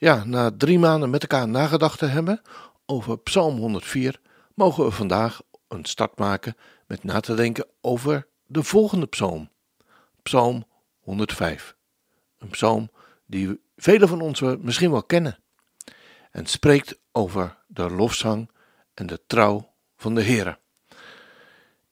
Ja, na drie maanden met elkaar nagedacht te hebben over Psalm 104, mogen we vandaag een start maken met na te denken over de volgende psalm, Psalm 105. Een psalm die velen van ons misschien wel kennen en spreekt over de lofzang en de trouw van de Heer.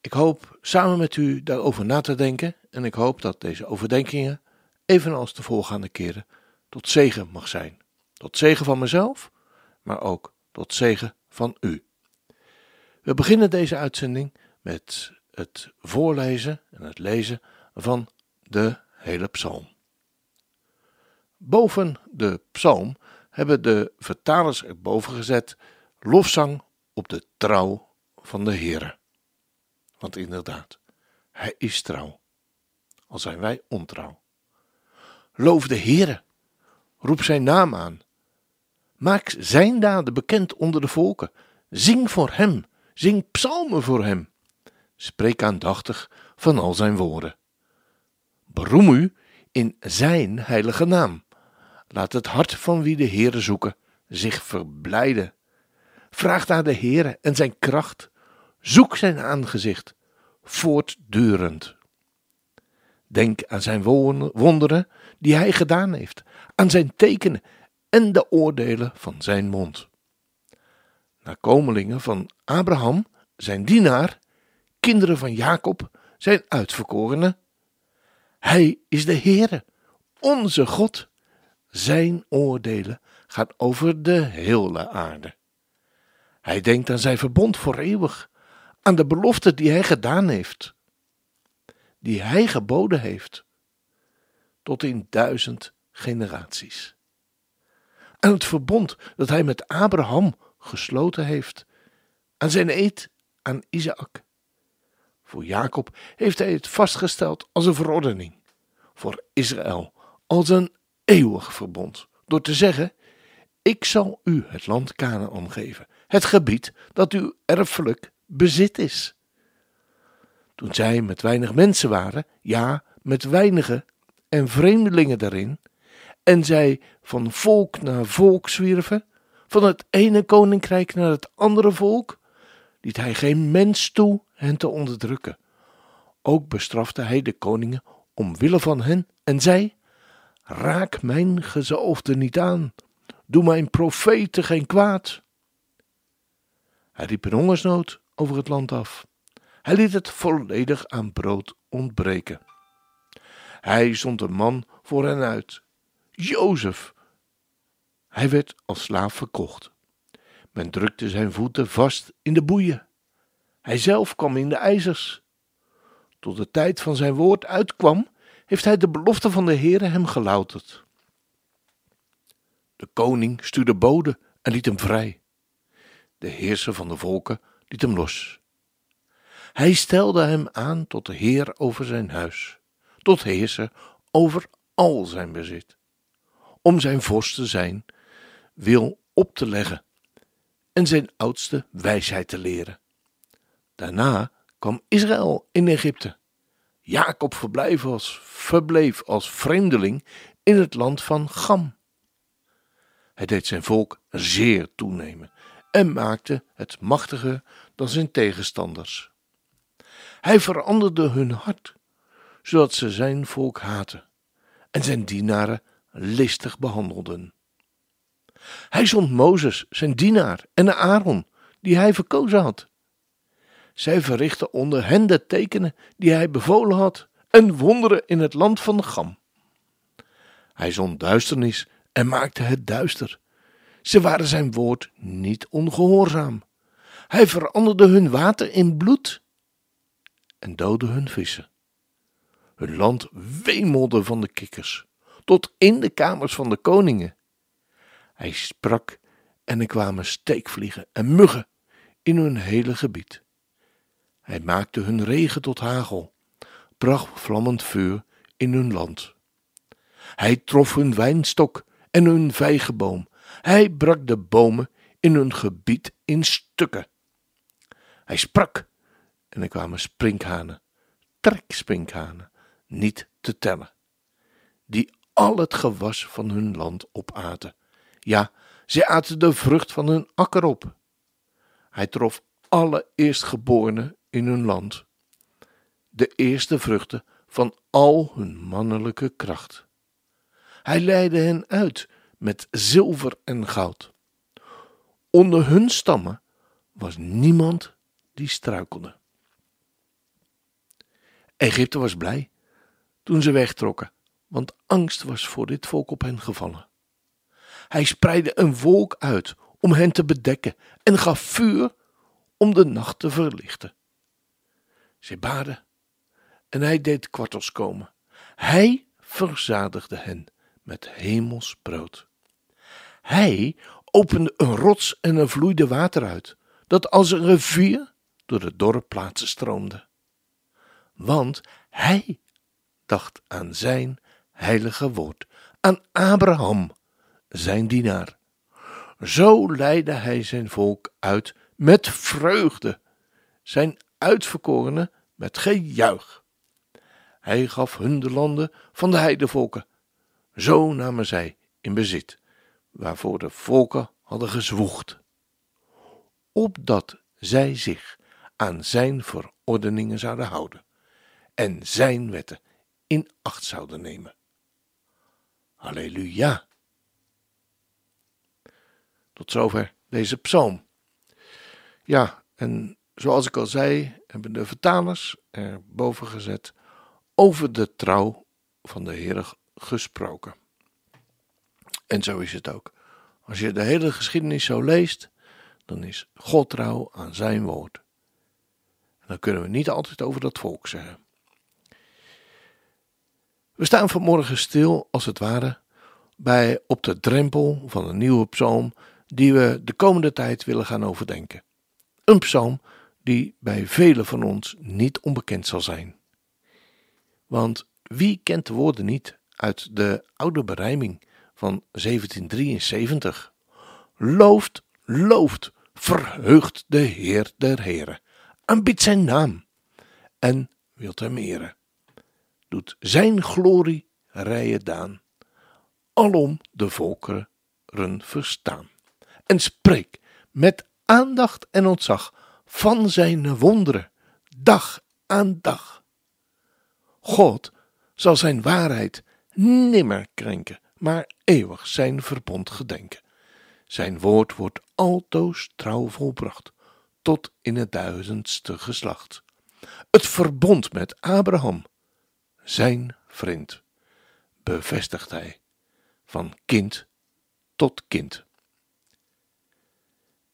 Ik hoop samen met u daarover na te denken en ik hoop dat deze overdenkingen, evenals de voorgaande keren, tot zegen mag zijn. Tot zegen van mezelf, maar ook tot zegen van u. We beginnen deze uitzending met het voorlezen en het lezen van de hele psalm. Boven de psalm hebben de vertalers erboven gezet lofzang op de trouw van de Heere. Want inderdaad, Hij is trouw, al zijn wij ontrouw. Loof de Heere, roep zijn naam aan. Maak zijn daden bekend onder de volken. Zing voor hem, zing psalmen voor hem. Spreek aandachtig van al zijn woorden. Beroem u in zijn heilige naam. Laat het hart van wie de Heere zoeken zich verblijden. Vraag naar de Heere en zijn kracht. Zoek zijn aangezicht, voortdurend. Denk aan zijn wonderen die hij gedaan heeft, aan zijn tekenen en de oordelen van zijn mond. Nakomelingen van Abraham, zijn dienaar, kinderen van Jacob, zijn uitverkorenen. Hij is de Heere, onze God. Zijn oordelen gaan over de hele aarde. Hij denkt aan zijn verbond voor eeuwig, aan de belofte die hij gedaan heeft, die hij geboden heeft, tot in duizend generaties aan het verbond dat hij met Abraham gesloten heeft, aan zijn eed aan Isaac. Voor Jacob heeft hij het vastgesteld als een verordening, voor Israël als een eeuwig verbond, door te zeggen: Ik zal u het land Canaan geven, het gebied dat uw erfelijk bezit is. Toen zij met weinig mensen waren, ja, met weinige en vreemdelingen daarin, en zij van volk naar volk zwierven, van het ene koninkrijk naar het andere volk, liet hij geen mens toe hen te onderdrukken. Ook bestrafte hij de koningen omwille van hen en zei: Raak mijn gezalfde niet aan, doe mijn profeten geen kwaad. Hij riep een hongersnood over het land af. Hij liet het volledig aan brood ontbreken. Hij zond een man voor hen uit Jozef. Hij werd als slaaf verkocht. Men drukte zijn voeten vast in de boeien. Hij zelf kwam in de ijzers. Tot de tijd van zijn woord uitkwam, heeft hij de belofte van de Heere hem gelouterd. De koning stuurde bode en liet hem vrij. De heerser van de volken liet hem los. Hij stelde hem aan tot de heer over zijn huis, tot heerser over al zijn bezit om zijn vorst te zijn, wil op te leggen en zijn oudste wijsheid te leren. Daarna kwam Israël in Egypte. Jacob verbleef als, verbleef als vreemdeling in het land van Gam. Hij deed zijn volk zeer toenemen en maakte het machtiger dan zijn tegenstanders. Hij veranderde hun hart, zodat ze zijn volk haten en zijn dienaren listig behandelden. Hij zond Mozes, zijn dienaar, en Aaron, die hij verkozen had. Zij verrichtten onder hen de tekenen die hij bevolen had en wonderen in het land van de Gam. Hij zond duisternis en maakte het duister. Ze waren zijn woord niet ongehoorzaam. Hij veranderde hun water in bloed en doodde hun vissen. Hun land wemelde van de kikkers tot in de kamers van de koningen. Hij sprak en er kwamen steekvliegen en muggen in hun hele gebied. Hij maakte hun regen tot hagel, bracht vlammend vuur in hun land. Hij trof hun wijnstok en hun vijgenboom. Hij brak de bomen in hun gebied in stukken. Hij sprak en er kwamen sprinkhanen, treksprinkhanen, niet te tellen, die al het gewas van hun land opaten. Ja, zij aten de vrucht van hun akker op. Hij trof alle eerstgeborenen in hun land, de eerste vruchten van al hun mannelijke kracht. Hij leidde hen uit met zilver en goud. Onder hun stammen was niemand die struikelde. Egypte was blij toen ze wegtrokken, want angst was voor dit volk op hen gevallen. Hij spreidde een wolk uit om hen te bedekken en gaf vuur om de nacht te verlichten. Zij baden en hij deed kwartels komen. Hij verzadigde hen met hemels brood. Hij opende een rots en er vloeide water uit, dat als een rivier door de dorre plaatsen stroomde. Want hij dacht aan zijn heilige woord, aan Abraham, zijn dienaar. Zo leidde hij zijn volk uit met vreugde, zijn uitverkorenen met gejuich. Hij gaf hun de landen van de heidevolken. Zo namen zij in bezit, waarvoor de volken hadden gezwoegd. Opdat zij zich aan zijn verordeningen zouden houden en zijn wetten in acht zouden nemen. Halleluja! Tot zover deze psalm. Ja, en zoals ik al zei, hebben de vertalers er boven gezet over de trouw van de Heer gesproken. En zo is het ook. Als je de hele geschiedenis zo leest, dan is God trouw aan zijn woord. En dan kunnen we niet altijd over dat volk zeggen. We staan vanmorgen stil, als het ware, bij op de drempel van een nieuwe psalm die we de komende tijd willen gaan overdenken. Een psalm die bij velen van ons niet onbekend zal zijn. Want wie kent de woorden niet uit de oude berijming van 1773? Looft, looft, verheugt de Heer der Heren, aanbidt zijn naam en wilt hem eren. Doet zijn glorie rijen daan, alom de volkeren verstaan. En spreek met aandacht en ontzag van zijn wonderen, dag aan dag. God zal zijn waarheid nimmer krenken, maar eeuwig zijn verbond gedenken. Zijn woord wordt altoos trouw volbracht, tot in het duizendste geslacht. Het verbond met Abraham, zijn vriend, bevestigt hij, van kind tot kind.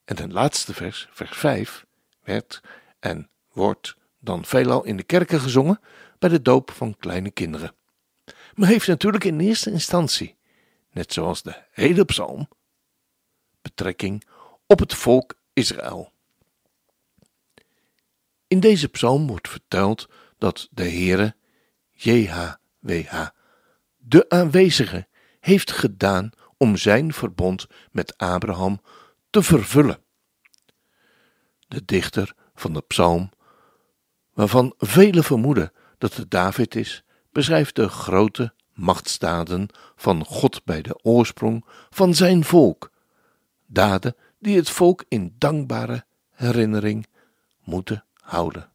En het laatste vers, vers 5, werd en wordt dan veelal in de kerken gezongen bij de doop van kleine kinderen. Maar heeft natuurlijk in eerste instantie, net zoals de hele psalm, betrekking op het volk Israël. In deze psalm wordt verteld dat de Heere, JHWH, de aanwezige, heeft gedaan om zijn verbond met Abraham te vervullen. De dichter van de psalm, waarvan velen vermoeden dat het David is, beschrijft de grote machtsdaden van God bij de oorsprong van zijn volk, daden die het volk in dankbare herinnering moeten houden.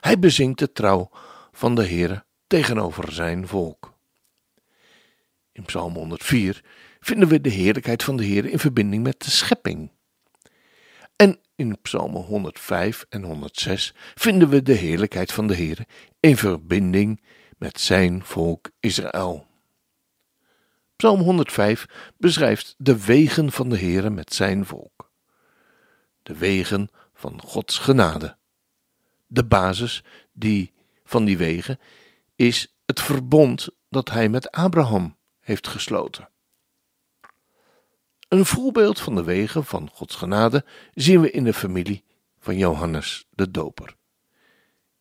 Hij bezingt de trouw van de Heere tegenover zijn volk. In Psalm 104 vinden we de heerlijkheid van de Heer in verbinding met de schepping. En in Psalmen 105 en 106 vinden we de heerlijkheid van de Heer in verbinding met zijn volk Israël. Psalm 105 beschrijft de wegen van de Heer met zijn volk. De wegen van Gods genade. De basis die, van die wegen is het verbond dat hij met Abraham heeft gesloten. Een voorbeeld van de wegen van Gods genade zien we in de familie van Johannes de Doper.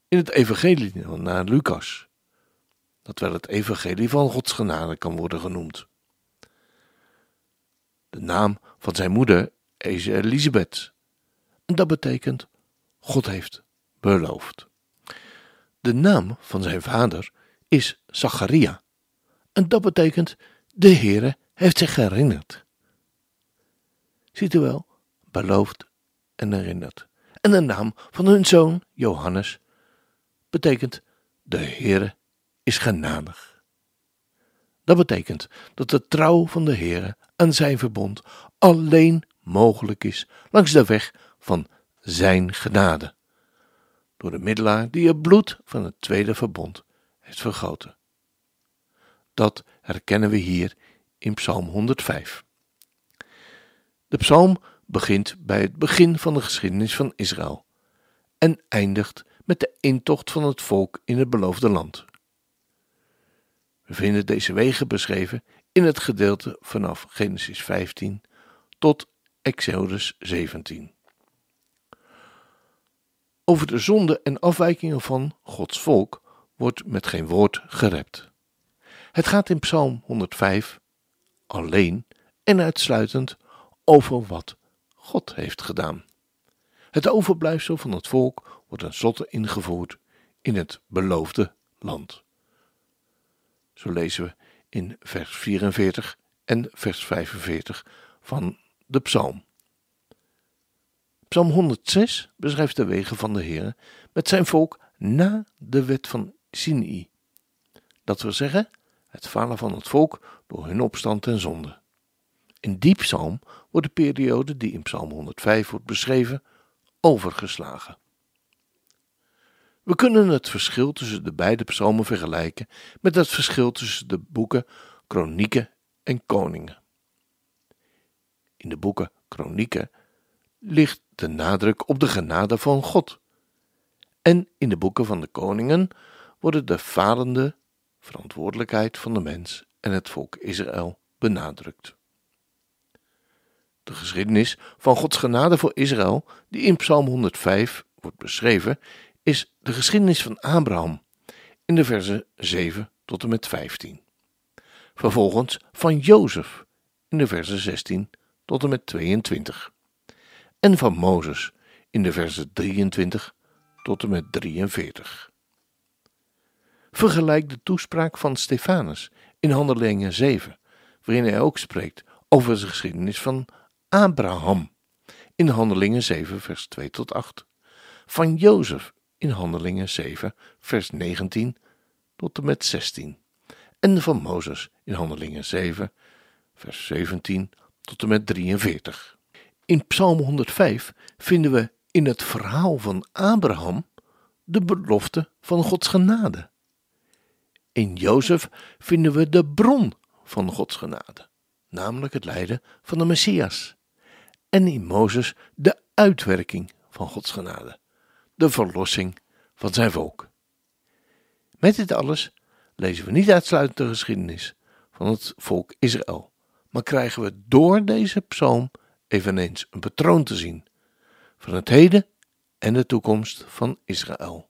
In het evangelie naar Lucas, dat wel het evangelie van Gods genade kan worden genoemd. De naam van zijn moeder is Elisabeth. En dat betekent God heeft beloofd. De naam van zijn vader is Zacharia. En dat betekent de Heere heeft zich herinnerd. Ziet u wel, beloofd en herinnerd. En de naam van hun zoon, Johannes, betekent de Heere is genadig. Dat betekent dat de trouw van de Heere aan zijn verbond alleen mogelijk is langs de weg van zijn genade. Door de middelaar die het bloed van het tweede verbond heeft vergoten. Dat herkennen we hier in Psalm 105. De psalm begint bij het begin van de geschiedenis van Israël en eindigt met de intocht van het volk in het beloofde land. We vinden deze wegen beschreven in het gedeelte vanaf Genesis 15 tot Exodus 17. Over de zonde en afwijkingen van Gods volk wordt met geen woord gerept. Het gaat in Psalm 105 alleen en uitsluitend over wat God heeft gedaan. Het overblijfsel van het volk wordt tenslotte ingevoerd in het beloofde land. Zo lezen we in vers 44 en vers 45 van de psalm. Psalm 106 beschrijft de wegen van de Heer met zijn volk na de wet van Sinai. Dat wil zeggen, het falen van het volk door hun opstand en zonde. In die psalm wordt de periode die in psalm 105 wordt beschreven overgeslagen. We kunnen het verschil tussen de beide psalmen vergelijken met het verschil tussen de boeken Kronieken en Koningen. In de boeken Kronieken ligt de nadruk op de genade van God. En in de boeken van de koningen worden de falende verantwoordelijkheid van de mens en het volk Israël benadrukt. De geschiedenis van Gods genade voor Israël, die in Psalm 105 wordt beschreven, is de geschiedenis van Abraham in de versen 7 tot en met 15. Vervolgens van Jozef in de versen 16 tot en met 22. En van Mozes in de versen 23 tot en met 43. Vergelijk de toespraak van Stefanus in Handelingen 7, waarin hij ook spreekt over de geschiedenis van Abraham in Handelingen 7, vers 2 tot 8, van Jozef in Handelingen 7, vers 19 tot en met 16, en van Mozes in Handelingen 7, vers 17 tot en met 43. In Psalm 105 vinden we in het verhaal van Abraham de belofte van Gods genade. In Jozef vinden we de bron van Gods genade, namelijk het lijden van de Messias. En in Mozes de uitwerking van Gods genade, de verlossing van zijn volk. Met dit alles lezen we niet uitsluitend de geschiedenis van het volk Israël, maar krijgen we door deze psalm eveneens een patroon te zien van het heden en de toekomst van Israël.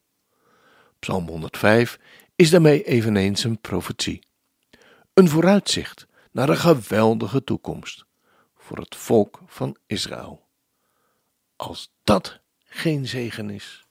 Psalm 105 is daarmee eveneens een profetie, een vooruitzicht naar een geweldige toekomst voor het volk van Israël. Als dat geen zegen is.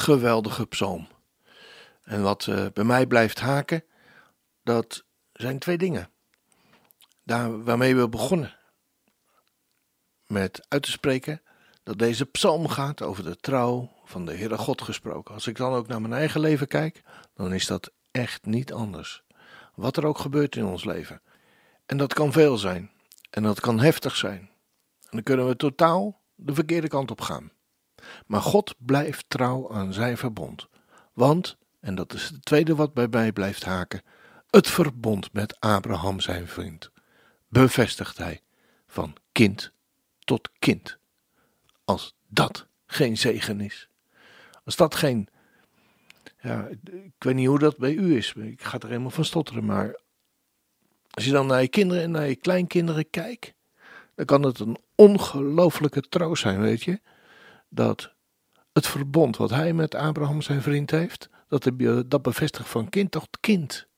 Geweldige psalm. En wat uh, bij mij blijft haken, dat zijn twee dingen. Daar waarmee we begonnen. Met uit te spreken dat deze psalm gaat over de trouw van de Heere God gesproken. Als ik dan ook naar mijn eigen leven kijk, dan is dat echt niet anders. Wat er ook gebeurt in ons leven. En dat kan veel zijn. En dat kan heftig zijn. En dan kunnen we totaal de verkeerde kant op gaan. Maar God blijft trouw aan zijn verbond. Want, en dat is het tweede wat bij mij blijft haken, het verbond met Abraham zijn vriend. Bevestigt hij van kind tot kind. Als dat geen zegen is. Als dat geen. Ja, ik weet niet hoe dat bij u is. Ik ga er helemaal van stotteren. Maar als je dan naar je kinderen en naar je kleinkinderen kijkt. dan kan het een ongelooflijke troost zijn, weet je. Dat het verbond wat hij met Abraham zijn vriend heeft. dat, dat bevestigt van kind tot kind.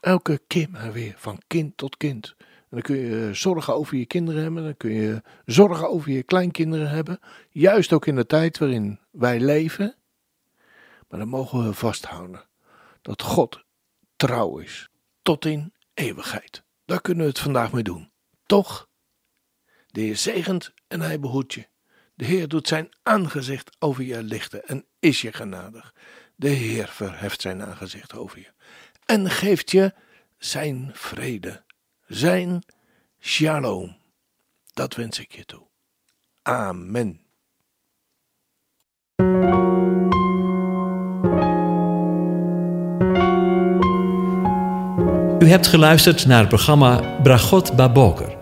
Elke keer maar weer, van kind tot kind. En dan kun je zorgen over je kinderen hebben, dan kun je zorgen over je kleinkinderen hebben. Juist ook in de tijd waarin wij leven. Maar dan mogen we vasthouden dat God trouw is, tot in eeuwigheid. Daar kunnen we het vandaag mee doen. Toch? De Heer zegent en hij behoedt je. De Heer doet zijn aangezicht over je lichten en is je genadig. De Heer verheft zijn aangezicht over je en geeft je zijn vrede, zijn shalom. Dat wens ik je toe. Amen. U hebt geluisterd naar het programma Bragot Baboker.